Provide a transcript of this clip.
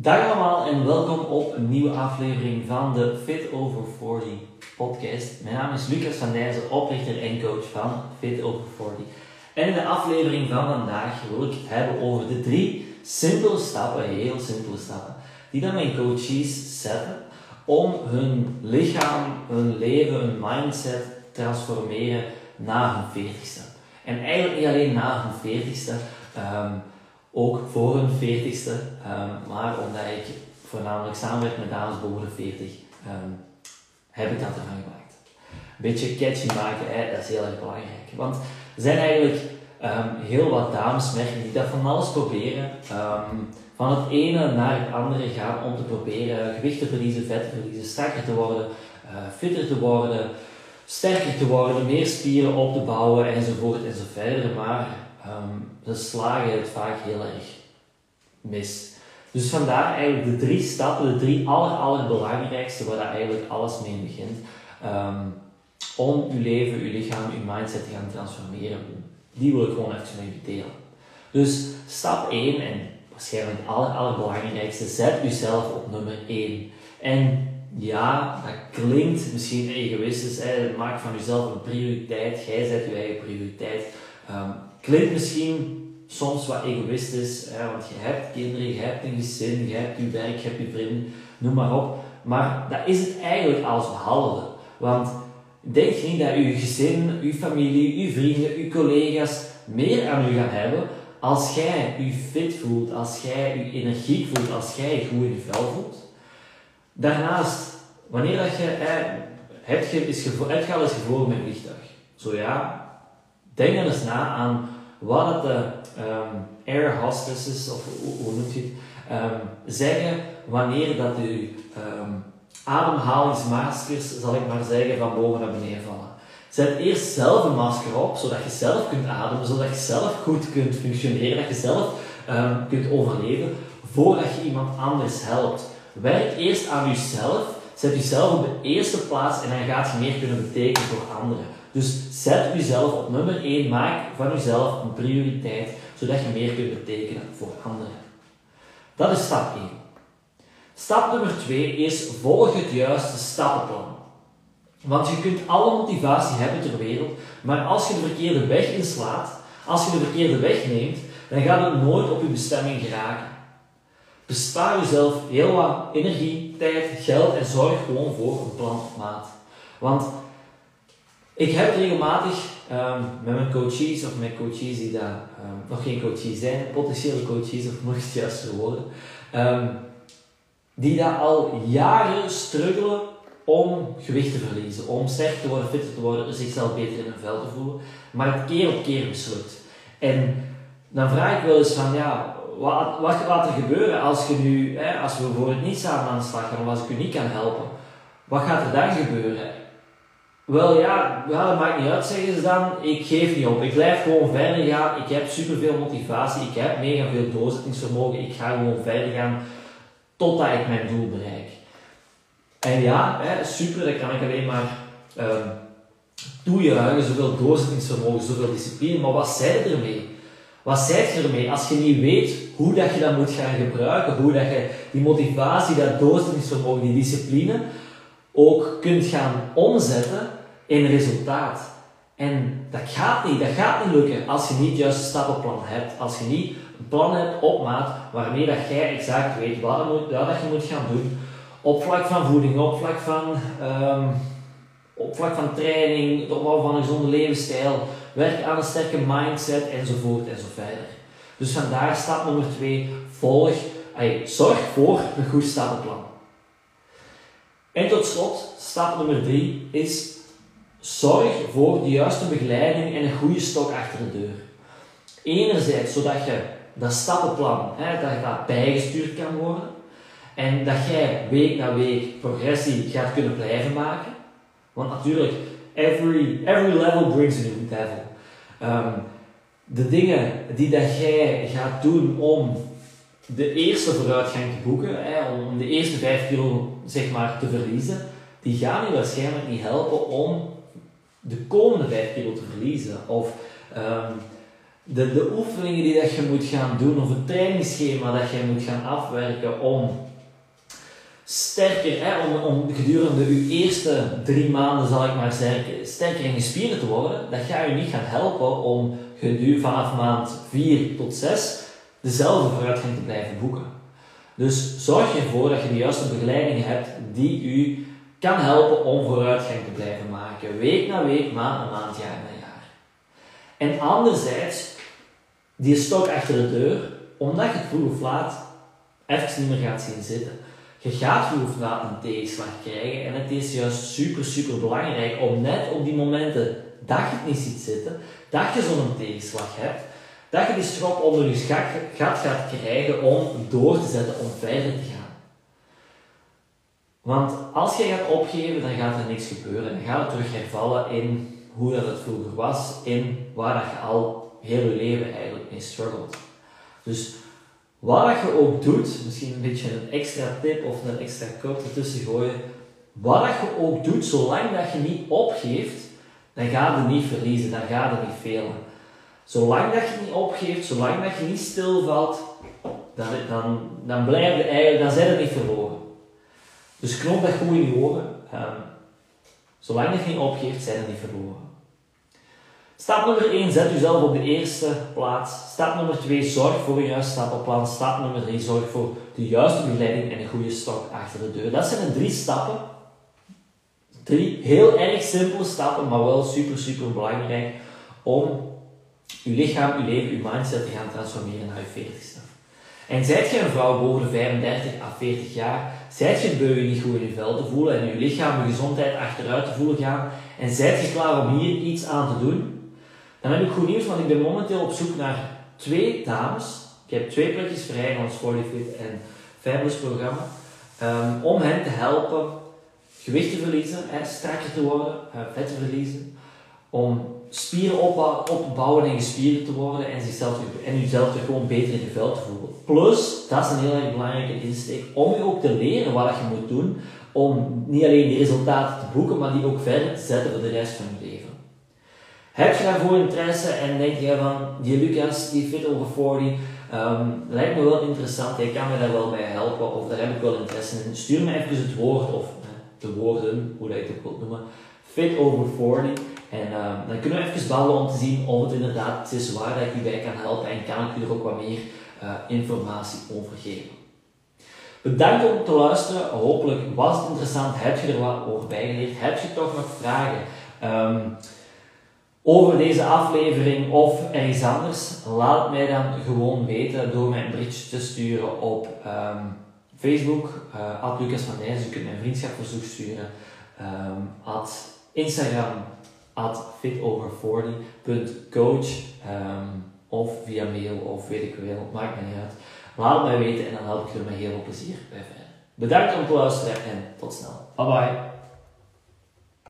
Dag allemaal en welkom op een nieuwe aflevering van de Fit Over 40 podcast. Mijn naam is Lucas van Dijzen, oprichter en coach van Fit Over 40. En in de aflevering van vandaag wil ik het hebben over de drie simpele stappen, heel simpele stappen, die dan mijn coaches zetten om hun lichaam, hun leven, hun mindset te transformeren na hun veertigste. En eigenlijk niet alleen na hun veertigste, um, ook voor hun veertigste, um, maar omdat ik voornamelijk samenwerk met dames boven de 40, um, heb ik dat ervan gemaakt. Een beetje catchy maken, dat is heel erg belangrijk. Want er zijn eigenlijk um, heel wat dames, merken die dat van alles proberen. van het ene naar het andere gaan om te proberen gewicht te verliezen, vet te verliezen, strakker te worden, uh, fitter te worden, sterker te worden, meer spieren op te bouwen enzovoort enzovoort. Maar um, ze slagen het vaak heel erg mis. Dus vandaar eigenlijk de drie stappen, de drie aller, allerbelangrijkste waar dat eigenlijk alles mee begint. Um, om uw leven, uw lichaam, uw mindset te gaan transformeren. Die wil ik gewoon even met u delen. Dus stap 1, en waarschijnlijk het aller, allerbelangrijkste, zet uzelf op nummer 1. En ja, dat klinkt misschien egoïstisch. Hè. Maak van jezelf een prioriteit. Jij zet je eigen prioriteit. Um, klinkt misschien soms wat egoïstisch, hè, want je hebt kinderen, je hebt een gezin, je hebt je werk, je hebt je vrienden, noem maar op. Maar dat is het eigenlijk alles behalve. Want denk niet dat je gezin, je familie, je vrienden, je collega's meer aan u gaan hebben als jij je fit voelt, als jij je energiek voelt, als jij je goed in je vel voelt. Daarnaast, wanneer dat je, eh, heb je, is gevo- gevlogen met vliegtuig? Zo ja, denk dan eens na aan wat de um, air hostesses, of hoe, noemt je het, um, zeggen wanneer dat je um, ademhalingsmaskers, zal ik maar zeggen, van boven naar beneden vallen. Zet eerst zelf een masker op, zodat je zelf kunt ademen, zodat je zelf goed kunt functioneren, dat je zelf kunt overleven, voordat je iemand anders helpt. Werk eerst aan jezelf, zet jezelf op de eerste plaats en dan gaat je meer kunnen betekenen voor anderen. Dus zet jezelf op nummer 1, maak van jezelf een prioriteit, zodat je meer kunt betekenen voor anderen. Dat is stap 1. Stap nummer 2 is volg het juiste stappenplan. Want je kunt alle motivatie hebben ter wereld, maar als je de verkeerde weg inslaat, als je de verkeerde weg neemt, dan gaat het nooit op je bestemming geraken. Bespaar jezelf heel wat energie, tijd, geld en zorg gewoon voor een plan op maat. Want ik heb regelmatig um, met mijn coaches of met coaches die daar um, nog geen coaches zijn, potentiële coaches of nog het juiste woorden, um, die daar al jaren struggelen om gewicht te verliezen, om sterker te worden, fitter te worden, zichzelf beter in hun vel te voelen, maar keer op keer mislukt. En dan vraag ik wel eens van, ja, wat, wat gaat er gebeuren als je nu, hè, als we bijvoorbeeld niet samen aan de slag gaan, of als ik u niet kan helpen, wat gaat er dan gebeuren? Wel ja, ja, dat maakt niet uit, zeggen ze dan. Ik geef niet op. Ik blijf gewoon verder gaan. Ik heb superveel motivatie. Ik heb mega veel doorzettingsvermogen. Ik ga gewoon verder gaan totdat ik mijn doel bereik. En ja, hè, super, dat kan ik alleen maar um, toejuichen. Zoveel doorzettingsvermogen, zoveel discipline. Maar wat zij ermee? Wat zij ermee als je niet weet hoe dat je dat moet gaan gebruiken? Hoe dat je die motivatie, dat doorzettingsvermogen, die discipline ook kunt gaan omzetten in resultaat. En dat gaat niet, dat gaat niet lukken als je niet juist een stappenplan hebt. Als je niet een plan hebt op maat waarmee dat jij exact weet wat, moet, dat je moet gaan doen. Op vlak van voeding, op vlak van, um, op vlak van training, het opbouwen van een gezonde levensstijl, werk aan een sterke mindset enzovoort enzovoort. Dus vandaar stap nummer 2, volg, ay, zorg voor een goed stappenplan. En tot slot, stap nummer 3 is zorg voor de juiste begeleiding en een goede stok achter de deur. Enerzijds zodat je dat stappenplan, hè, dat dat bijgestuurd kan worden en dat jij week na week progressie gaat kunnen blijven maken. Want natuurlijk, every, every level brings a new devil. Um, de dingen die dat jij gaat doen om de eerste vooruitgang te boeken, hè, om de eerste 5 kilo zeg maar, te verliezen, die gaan je waarschijnlijk niet helpen om de komende 5 kilo te verliezen. Of um, de, de oefeningen die dat je moet gaan doen, of het trainingsschema dat je moet gaan afwerken om sterker, hè, om, om gedurende je eerste drie maanden, zal ik maar zeggen, sterker in je spieren te worden, dat gaat je niet gaan helpen om gedurende vanaf maand 4 tot 6 dezelfde vooruitgang te blijven boeken. Dus zorg ervoor dat je de juiste begeleiding hebt die u kan helpen om vooruitgang te blijven maken. Week na week, maand na maand, jaar na jaar. En anderzijds, die stok achter de deur, omdat je het vroeg of laat even niet meer gaat zien zitten. Je gaat vroeg of laat een tegenslag krijgen en het is juist super, super belangrijk om net op die momenten dat je het niet ziet zitten, dat je zo'n tegenslag hebt, dat je die strop onder je gat gaat krijgen om door te zetten, om verder te gaan. Want als je gaat opgeven, dan gaat er niks gebeuren. Dan gaat het terug hervallen in hoe dat het vroeger was, in waar dat je al heel je leven eigenlijk mee struggelt. Dus wat dat je ook doet, misschien een beetje een extra tip of een extra kop ertussen gooien. Wat dat je ook doet, zolang dat je niet opgeeft, dan ga je niet verliezen, dan ga je niet failen. Zolang dat je niet opgeeft, zolang dat je niet stilvalt, dan, dan, dan blijf dan zijn er niet verloren. Dus knop dat goed in je oren. Um, zolang je niet opgeeft, zijn er niet verloren. Stap nummer 1, zet jezelf op de eerste plaats. Stap nummer 2, zorg voor een juiste stappenplan. Stap nummer 3, zorg voor de juiste begeleiding en een goede stok achter de deur. Dat zijn de drie stappen. Drie heel erg simpele stappen, maar wel super, super belangrijk om je lichaam, je leven, je mindset te gaan transformeren naar je 40ste. En zijt je een vrouw boven de 35 à 40 jaar, zijt je beu je niet goed in je vel te voelen en je lichaam, je gezondheid achteruit te voelen gaan en zijt je klaar om hier iets aan te doen, dan heb ik goed nieuws, want ik ben momenteel op zoek naar twee dames. Ik heb twee plekjes vrij in ons Fit en Fabulous programma. Um, om hen te helpen gewicht te verliezen, strakker te worden, uh, vet te verliezen. Om spieren opbouwen en gespierd te worden en, zichzelf, en jezelf er gewoon beter in je vel te voelen. Plus, dat is een heel erg belangrijke insteek, om je ook te leren wat je moet doen om niet alleen die resultaten te boeken, maar die ook verder te zetten voor de rest van je leven. Heb je daarvoor interesse en denk je van, die Lucas, die fit over 40, um, ehm, lijkt me wel interessant, hij kan me daar wel bij helpen, of daar heb ik wel interesse in. Stuur me even het woord, of de woorden, hoe dat je het wilt noemen, fit over 40. En uh, dan kunnen we even bellen om te zien of het inderdaad is waar dat ik u bij kan helpen en kan ik u er ook wat meer uh, informatie over geven. Bedankt om te luisteren. Hopelijk was het interessant. Heb je er wat over bijgeleerd? Heb je toch nog vragen um, over deze aflevering of ergens anders? Laat het mij dan gewoon weten door mij een te sturen op um, Facebook, uh, Lucas van Nijs. Je kunt mij een vriendschapverzoek sturen. Um, Instagram at fitover40.coach um, of via mail of weet ik wel, maakt mij niet uit. Laat het mij weten en dan help ik er met heel veel plezier bij verder. Bedankt om te luisteren en tot snel. Bye bye.